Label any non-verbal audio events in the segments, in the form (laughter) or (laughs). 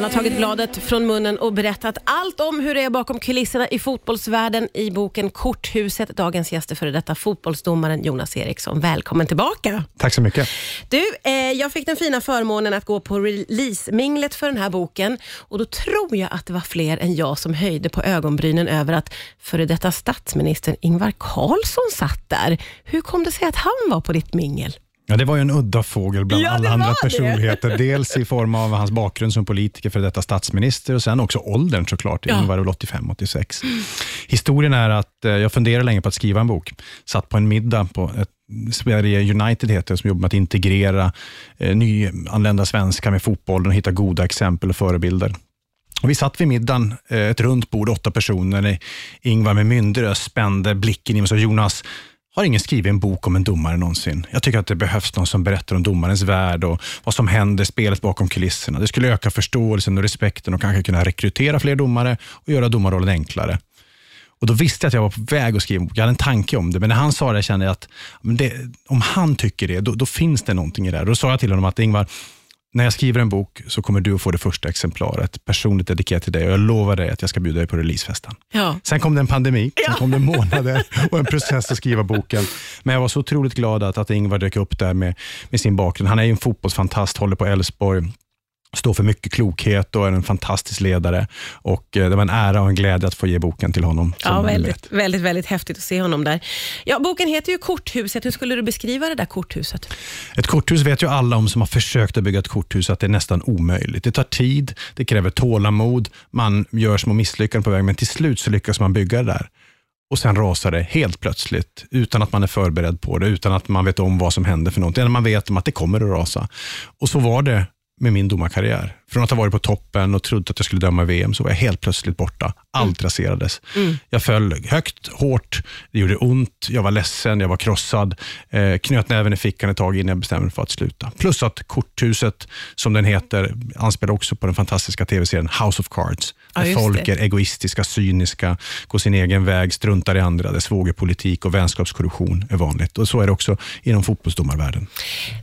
Han har tagit bladet från munnen och berättat allt om hur det är bakom kulisserna i fotbollsvärlden i boken Korthuset. Dagens gäst är före detta fotbollsdomaren Jonas Eriksson. Välkommen tillbaka. Tack så mycket. Du, eh, jag fick den fina förmånen att gå på releaseminglet för den här boken och då tror jag att det var fler än jag som höjde på ögonbrynen över att före detta statsministern Ingvar Carlsson satt där. Hur kom det sig att han var på ditt mingel? Ja, det var ju en udda fågel bland Ja, alla andra personligheter. Dels i form av hans bakgrund som politiker, för detta statsminister och sen också åldern såklart. Ja. Ingvar var väl 85-86. Historien är att eh, jag funderade länge på att skriva en bok. Satt på en middag på ett Sverige United heter som jobbar med att integrera eh, nyanlända svenskar med fotbollen och hitta goda exempel och förebilder. Och vi satt vid middagen, eh, ett runt bord, åtta personer. Ingvar med myndig spände blicken i mig och sa, Jonas, har ingen skrivit en bok om en domare någonsin? Jag tycker att det behövs någon som berättar om domarens värld och vad som händer, spelet bakom kulisserna. Det skulle öka förståelsen och respekten och kanske kunna rekrytera fler domare och göra domarrollen enklare. Och Då visste jag att jag var på väg att skriva en bok. Jag hade en tanke om det, men när han sa det kände jag att men det, om han tycker det, då, då finns det någonting i det. här. Då sa jag till honom att Ingvar, när jag skriver en bok så kommer du att få det första exemplaret personligt dedikerat till dig och jag lovar dig att jag ska bjuda dig på releasefesten. Ja. Sen kom det en pandemi, sen kom det månader och en process att skriva boken. Men jag var så otroligt glad att, att Ingvar dök upp där med, med sin bakgrund. Han är ju en fotbollsfantast, håller på Elfsborg, står för mycket klokhet och är en fantastisk ledare. Och eh, Det var en ära och en glädje att få ge boken till honom. Ja, väldigt, väldigt, väldigt häftigt att se honom där. Ja, boken heter ju Korthuset. Hur skulle du beskriva det där korthuset? Ett korthus vet ju alla om som har försökt att bygga ett korthus att det är nästan omöjligt. Det tar tid, det kräver tålamod, man gör små misslyckanden på vägen, men till slut så lyckas man bygga det där. Och sen rasar det helt plötsligt, utan att man är förberedd på det, utan att man vet om vad som händer för någonting. Man vet om att det kommer att rasa. Och så var det med min domarkarriär. Från att ha varit på toppen och trott att jag skulle döma VM, så var jag helt plötsligt borta. Allt raserades. Jag föll högt, hårt, det gjorde ont, jag var ledsen, jag var krossad. Eh, knöt näven i fickan ett tag innan jag bestämde mig för att sluta. Plus att Korthuset, som den heter, anspelar också på den fantastiska tv-serien House of Cards. Ja, där just folk det. är egoistiska, cyniska, går sin egen väg, struntar i andra, där svågerpolitik och vänskapskorruption är vanligt. Och Så är det också inom fotbollsdomarvärlden.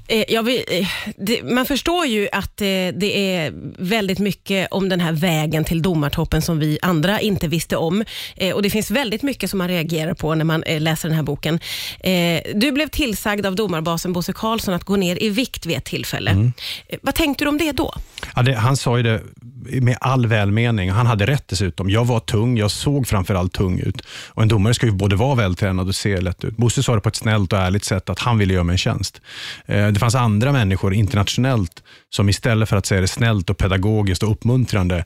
Eh, vill, eh, det, man förstår ju att eh, det är väldigt mycket om den här vägen till domartoppen som vi andra inte visste om. Eh, och Det finns väldigt mycket som man reagerar på när man eh, läser den här boken. Eh, du blev tillsagd av domarbasen Bosse Karlsson att gå ner i vikt vid ett tillfälle. Eh, vad tänkte du om det då? Ja, det, han sa ju det med all välmening. Han hade rätt dessutom. Jag var tung, jag såg framförallt tung ut. Och En domare ska ju både vara vältränad och se lätt ut. Bosse sa det på ett snällt och ärligt sätt att han ville göra mig en tjänst. Eh, Det fanns andra människor internationellt som istället för att säga det snällt och pedagogiskt och uppmuntrande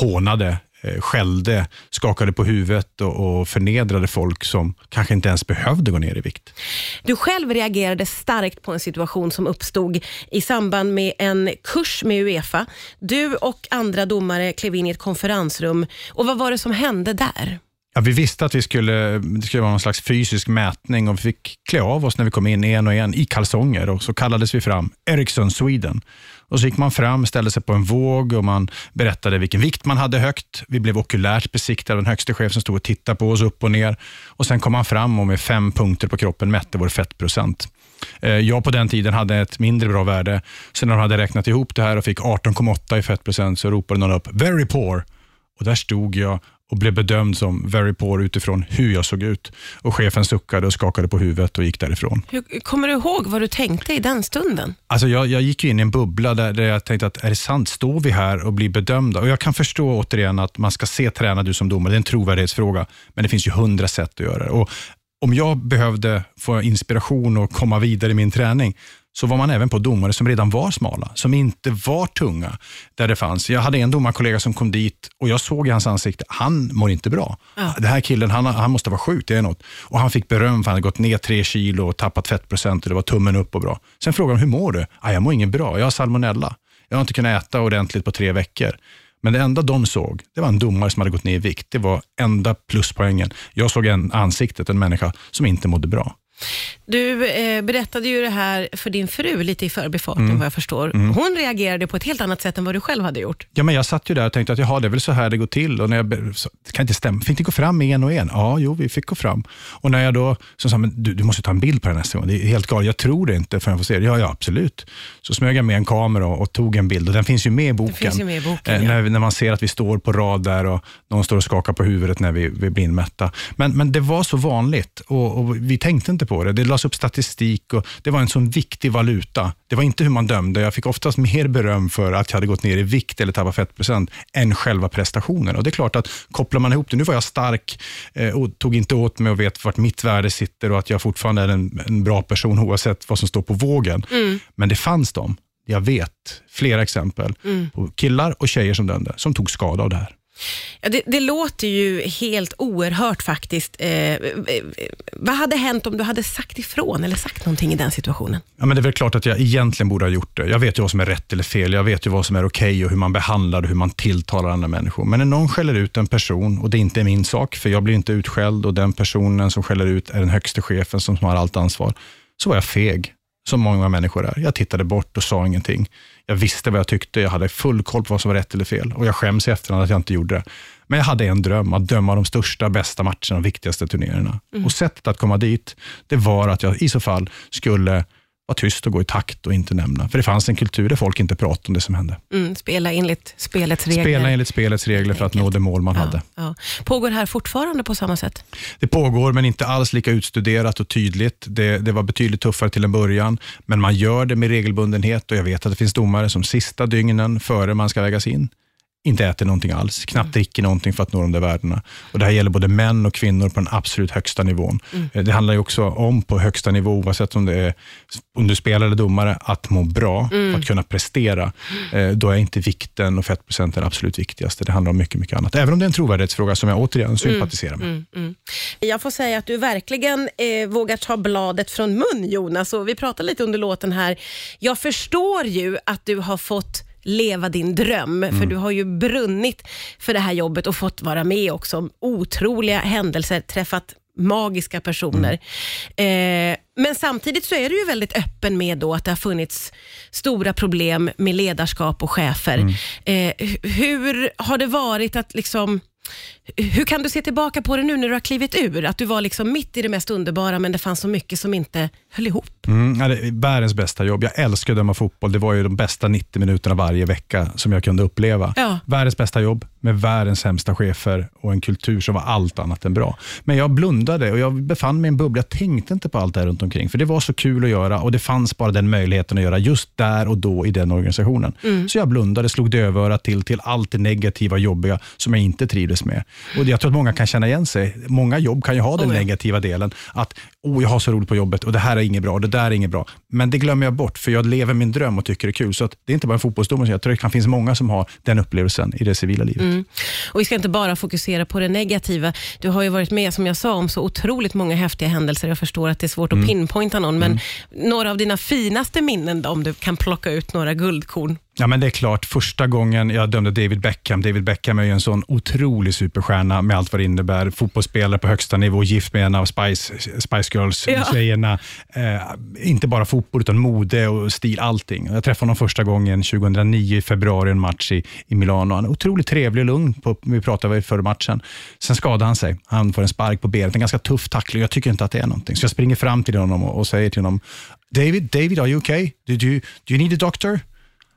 hånade, eh, skällde, skakade på huvudet och, och förnedrade folk som kanske inte ens behövde gå ner i vikt. Du själv reagerade starkt på en situation som uppstod i samband med en kurs med Uefa. Du och andra domare klev in i ett konferensrum. Och Vad var det som hände där? Ja, vi visste att vi skulle, det skulle vara någon slags fysisk mätning och vi fick klä av oss när vi kom in en och en i kalsonger och så kallades vi fram Ericsson Sweden. Och så gick man fram, ställde sig på en våg och man berättade vilken vikt man hade högt. Vi blev okulärt besiktade av den högste chef som stod och tittade på oss upp och ner. Och Sen kom man fram och med fem punkter på kroppen mätte vår fettprocent. Eh, jag på den tiden hade ett mindre bra värde. Sen när de hade räknat ihop det här och fick 18,8 i fettprocent så ropade någon upp “very poor” och där stod jag och blev bedömd som very poor utifrån hur jag såg ut. Och Chefen suckade och skakade på huvudet och gick därifrån. Hur, kommer du ihåg vad du tänkte i den stunden? Alltså jag, jag gick in i en bubbla där, där jag tänkte att är det sant? Står vi här och blir bedömda? Och Jag kan förstå återigen att man ska se tränad ut som domare. Det är en trovärdighetsfråga. Men det finns ju hundra sätt att göra det. Och Om jag behövde få inspiration och komma vidare i min träning så var man även på domare som redan var smala, som inte var tunga. Där det fanns. Jag hade en domarkollega som kom dit och jag såg i hans ansikte, han mår inte bra. Ja. Den här killen, han, han måste vara sjuk, det är något. Och han fick beröm för han hade gått ner tre kilo och tappat fettprocent och det var tummen upp och bra. Sen frågade han, hur mår du? Ah, jag mår ingen bra, jag har salmonella. Jag har inte kunnat äta ordentligt på tre veckor. Men det enda de såg, det var en domare som hade gått ner i vikt. Det var enda pluspoängen. Jag såg en ansiktet, en människa som inte mådde bra. Du eh, berättade ju det här för din fru lite i förbifarten Mm. vad jag förstår. Hon reagerade på ett helt annat sätt än vad du själv hade gjort. Ja, men jag satt ju där och tänkte att jaha, det är väl så här det går till. Och när jag, så, kan inte stämma. Fick ni gå fram en och en? Ja, jo, vi fick gå fram. Och när jag då så sa, men du, du måste ta en bild på den nästa gång. Det är helt galet. Jag tror det inte förrän jag får se det. Ja, ja, absolut. Så smög jag med en kamera och, och tog en bild. Och den finns ju med i boken. finns ju med i boken, Eh, ja. när, när man ser att vi står på rad där och någon står och skakar på huvudet när vi, vi blir inmätta. Men, men det var så vanligt och, och vi tänkte inte på det. Det lades upp statistik och det var en sån viktig valuta. Det var inte hur man dömde. Jag fick oftast mer beröm för att jag hade gått ner i vikt eller tappat fettprocent än själva prestationen. Och det är klart att kopplar man ihop det, nu var jag stark eh, och tog inte åt mig och vet vart mitt värde sitter och att jag fortfarande är en, en bra person oavsett vad som står på vågen. Men det fanns de, jag vet flera exempel på killar och tjejer som dömde, som tog skada av det här. Ja, det, det låter ju helt oerhört faktiskt. Eh, eh, vad hade hänt om du hade sagt ifrån eller sagt någonting i den situationen? Ja, men det är väl klart att jag egentligen borde ha gjort det. Jag vet ju vad som är rätt eller fel. Jag vet ju vad som är okej och hur man behandlar och hur man tilltalar andra människor. Men när någon skäller ut en person och det inte är min sak, för jag blir inte utskälld och den personen som skäller ut är den högste chefen som har allt ansvar, så var jag feg, som många människor är. Jag tittade bort och sa ingenting. Jag visste vad jag tyckte, jag hade full koll på vad som var rätt eller fel och jag skäms i efterhand att jag inte gjorde det. Men jag hade en dröm, att döma de största, bästa matcherna och viktigaste turneringarna. Och sättet att komma dit, det var att jag i så fall skulle vara tyst och gå i takt och inte nämna. För det fanns en kultur där folk inte pratade om det som hände. Mm, spela enligt spelets regler. Spela enligt spelets regler för att nå det mål man hade. Ja, ja. Pågår det här fortfarande på samma sätt? Det pågår, men inte alls lika utstuderat och tydligt. Det, det var betydligt tuffare till en början, men man gör det med regelbundenhet och jag vet att det finns domare som sista dygnen före man ska vägas in inte äter någonting alls, knappt dricker någonting för att nå de där värdena. Och det här gäller både män och kvinnor på den absolut högsta nivån. Eh, Det handlar ju också om på högsta nivå, oavsett om det är om du spelar eller domare, att må bra, för att kunna prestera. Eh, Då är inte vikten och fettprocenten det absolut viktigaste. Det handlar om mycket, mycket annat. Även om det är en trovärdighetsfråga som jag återigen sympatiserar med. Jag får säga att du verkligen eh, vågar ta bladet från mun Jonas. Och vi pratade lite under låten här. Jag förstår ju att du har fått leva din dröm, för du har ju brunnit för det här jobbet och fått vara med också om otroliga händelser, träffat magiska personer. Eh, men samtidigt så är du ju väldigt öppen med då att det har funnits stora problem med ledarskap och chefer. Eh, hu- hur har det varit att liksom hur kan du se tillbaka på det nu när du har klivit ur? Att du var liksom mitt i det mest underbara, men det fanns så mycket som inte höll ihop. Mm, ja, det är världens bästa jobb. Jag älskar att döma fotboll. Det var ju de bästa 90 minuterna varje vecka som jag kunde uppleva. Ja. Världens bästa jobb med världens sämsta chefer och en kultur som var allt annat än bra. Men jag blundade och jag befann mig i en bubbla. Jag tänkte inte på allt det här runt omkring, för det var så kul att göra och det fanns bara den möjligheten att göra just där och då i den organisationen. Så jag blundade, slog dövörat till till allt det negativa, jobbiga som jag inte trivdes med. Och jag tror att många kan känna igen sig. Många jobb kan ju ha den Oh ja. negativa delen. Att oh, jag har så roligt på jobbet och det här är inget bra det där är inget bra. Men det glömmer jag bort för jag lever min dröm och tycker det är kul. Så det är inte bara en fotbollsdomare, jag tror det kan finnas många som har den upplevelsen i det civila livet. Och Vi ska inte bara fokusera på det negativa. Du har ju varit med, som jag sa, om så otroligt många häftiga händelser. Jag förstår att det är svårt att pinpointa någon, men några av dina finaste minnen då, om du kan plocka ut några guldkorn? Ja, men det är klart, första gången jag dömde David Beckham. David Beckham är ju en sån otrolig superstjärna med allt vad det innebär. Fotbollsspelare på högsta nivå, gift med en av Spice, Spice Girls-tjejerna. Eh, inte bara fotboll, utan mode och stil, allting. Jag träffade honom första gången 2009 i februari, en match i, i Milano. Han är otroligt trevlig och lugn, på, vi pratade före matchen. Sen skadade han sig. Han får en spark på benet, en ganska tuff tackling. Jag tycker inte att det är någonting. Så jag springer fram till honom och, och säger till honom, David, David, are you okay? Do, do, you- do you need a doctor?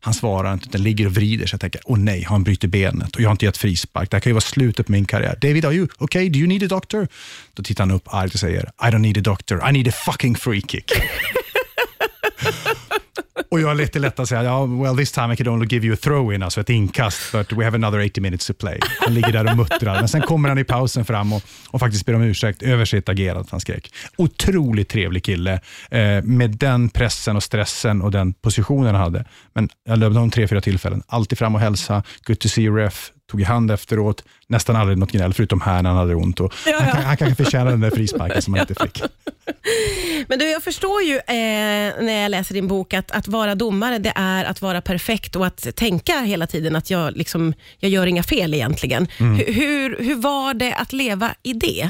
Han svarar inte, utan ligger och vrider sig. Jag tänker, åh nej, har han brutit benet och jag har inte gett frispark. Det här kan ju vara slutet på min karriär. David, are you okay? Do you need a doctor? Då tittar han upp argt och säger, I don't need a doctor, I need a fucking free kick. (laughs) (laughs) och jag är lite lätt att säga, ja, well this time I could only give you a throw-in, alltså ett inkast, but we have another 80 minutes to play. Han ligger där och muttrar, men sen kommer han i pausen fram och, och faktiskt ber om ursäkt över sitt agerande, att han skrek. Otroligt trevlig kille, eh, med den pressen och stressen och den positionen han hade. Men jag löpte honom tre, fyra tillfällen, alltid fram och hälsa, good to see you ref, tog i hand efteråt, nästan aldrig något gnäll, förutom här när han hade ont. Och Ja, Han, ja. kan- han kanske förtjänar den där frisparken som han inte fick. Men du, jag förstår ju eh, när jag läser din bok att, att vara domare, det är att vara perfekt och att tänka hela tiden att jag, liksom, jag gör inga fel egentligen. Hur, hur, hur var det att leva i det?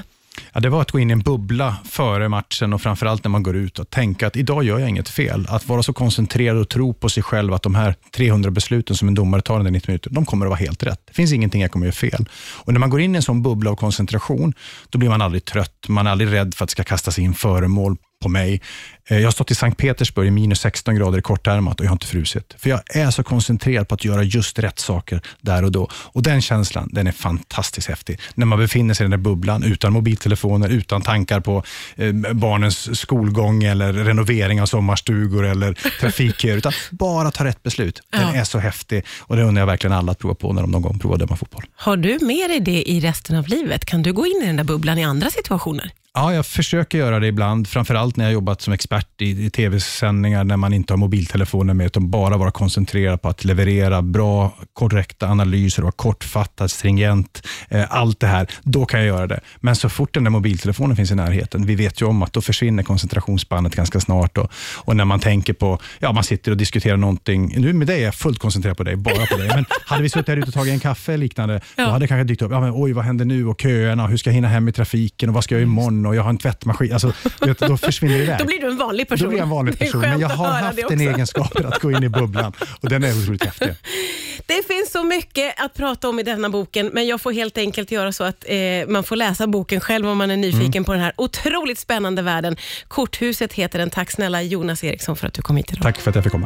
Ja, det var att gå in i en bubbla före matchen och framförallt när man går ut och tänka att idag gör jag inget fel. Att vara så koncentrerad och tro på sig själv att de här 300 besluten som en domare tar under 90 minuter, de kommer att vara helt rätt. Det finns ingenting jag kommer att göra fel. Och när man går in i en sån bubbla av koncentration, då blir man aldrig trött. Man är aldrig rädd för att det ska kastas in föremål på mig. Eh, jag har stått i Sankt Petersburg i minus 16 grader i kortärmat och jag har inte frusit. För jag är så koncentrerad på att göra just rätt saker där och då. Och Den känslan den är fantastiskt häftig. När man befinner sig i den där bubblan utan mobiltelefoner, utan tankar på eh, barnens skolgång eller renovering av sommarstugor eller (laughs) trafikköer, utan bara ta rätt beslut. Den ja. är så häftig och det undrar jag verkligen alla att prova på när de någon gång provar att döma fotboll. Har du med dig det i resten av livet? Kan du gå in i den där bubblan i andra situationer? Ja, jag försöker göra det ibland, framförallt när jag jobbat som expert i, i tv-sändningar, när man inte har mobiltelefonen med, utan bara vara koncentrerad på att leverera bra, korrekta analyser, vara kortfattad, stringent, eh, allt det här. Då kan jag göra det. Men så fort den där mobiltelefonen finns i närheten, vi vet ju om att då försvinner koncentrationsspannet ganska snart. Och, och när man tänker på, ja, man sitter och diskuterar någonting, nu med dig är jag fullt koncentrerad på dig, bara på dig. Men hade vi suttit här ute och tagit en kaffe eller liknande, ja. då hade det kanske dykt upp, ja, men, oj, vad händer nu och köerna, hur ska jag hinna hem i trafiken och vad ska jag göra imorgon? Och jag har en tvättmaskin. Alltså, vet, då försvinner det iväg. (laughs) Då blir du en vanlig person. Då blir jag en vanlig person. Men jag har haft den egenskapen att gå in i bubblan och den är otroligt häftig. Det finns så mycket att prata om i denna boken, men jag får helt enkelt göra så att eh, man får läsa boken själv om man är nyfiken mm. på den här otroligt spännande världen. Korthuset heter den. Tack snälla Jonas Eriksson för att du kom hit idag. Tack för att jag fick komma.